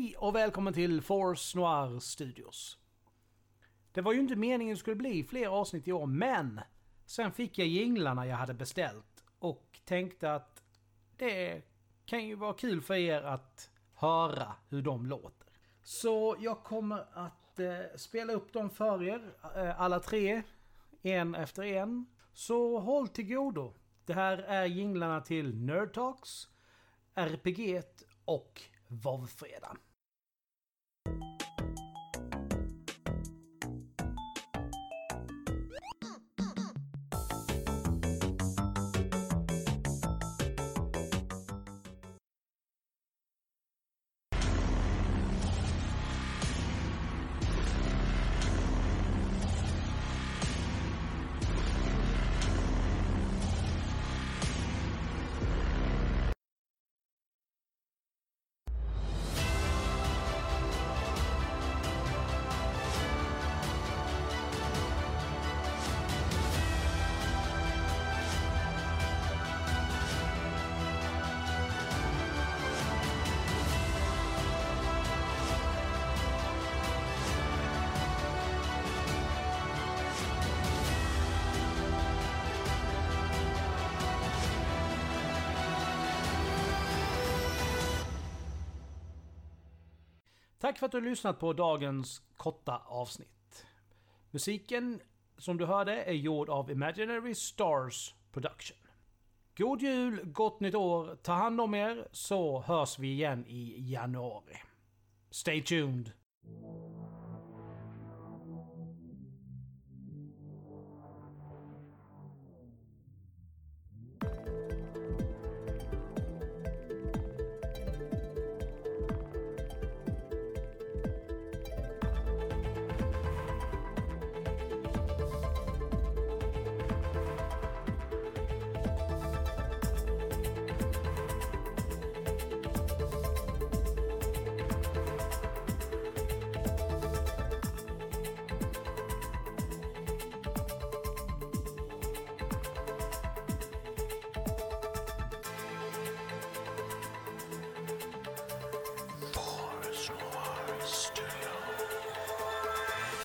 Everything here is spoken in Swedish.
Hej och välkommen till Force Noir Studios. Det var ju inte meningen det skulle bli fler avsnitt i år, men sen fick jag jinglarna jag hade beställt och tänkte att det kan ju vara kul för er att höra hur de låter. Så jag kommer att eh, spela upp dem för er, eh, alla tre, en efter en. Så håll till godo. Det här är jinglarna till Nerd Talks, RPG och Vovfredag. Tack för att du har lyssnat på dagens korta avsnitt. Musiken som du hörde är gjord av Imaginary Stars Production. God jul, gott nytt år, ta hand om er så hörs vi igen i januari. Stay tuned!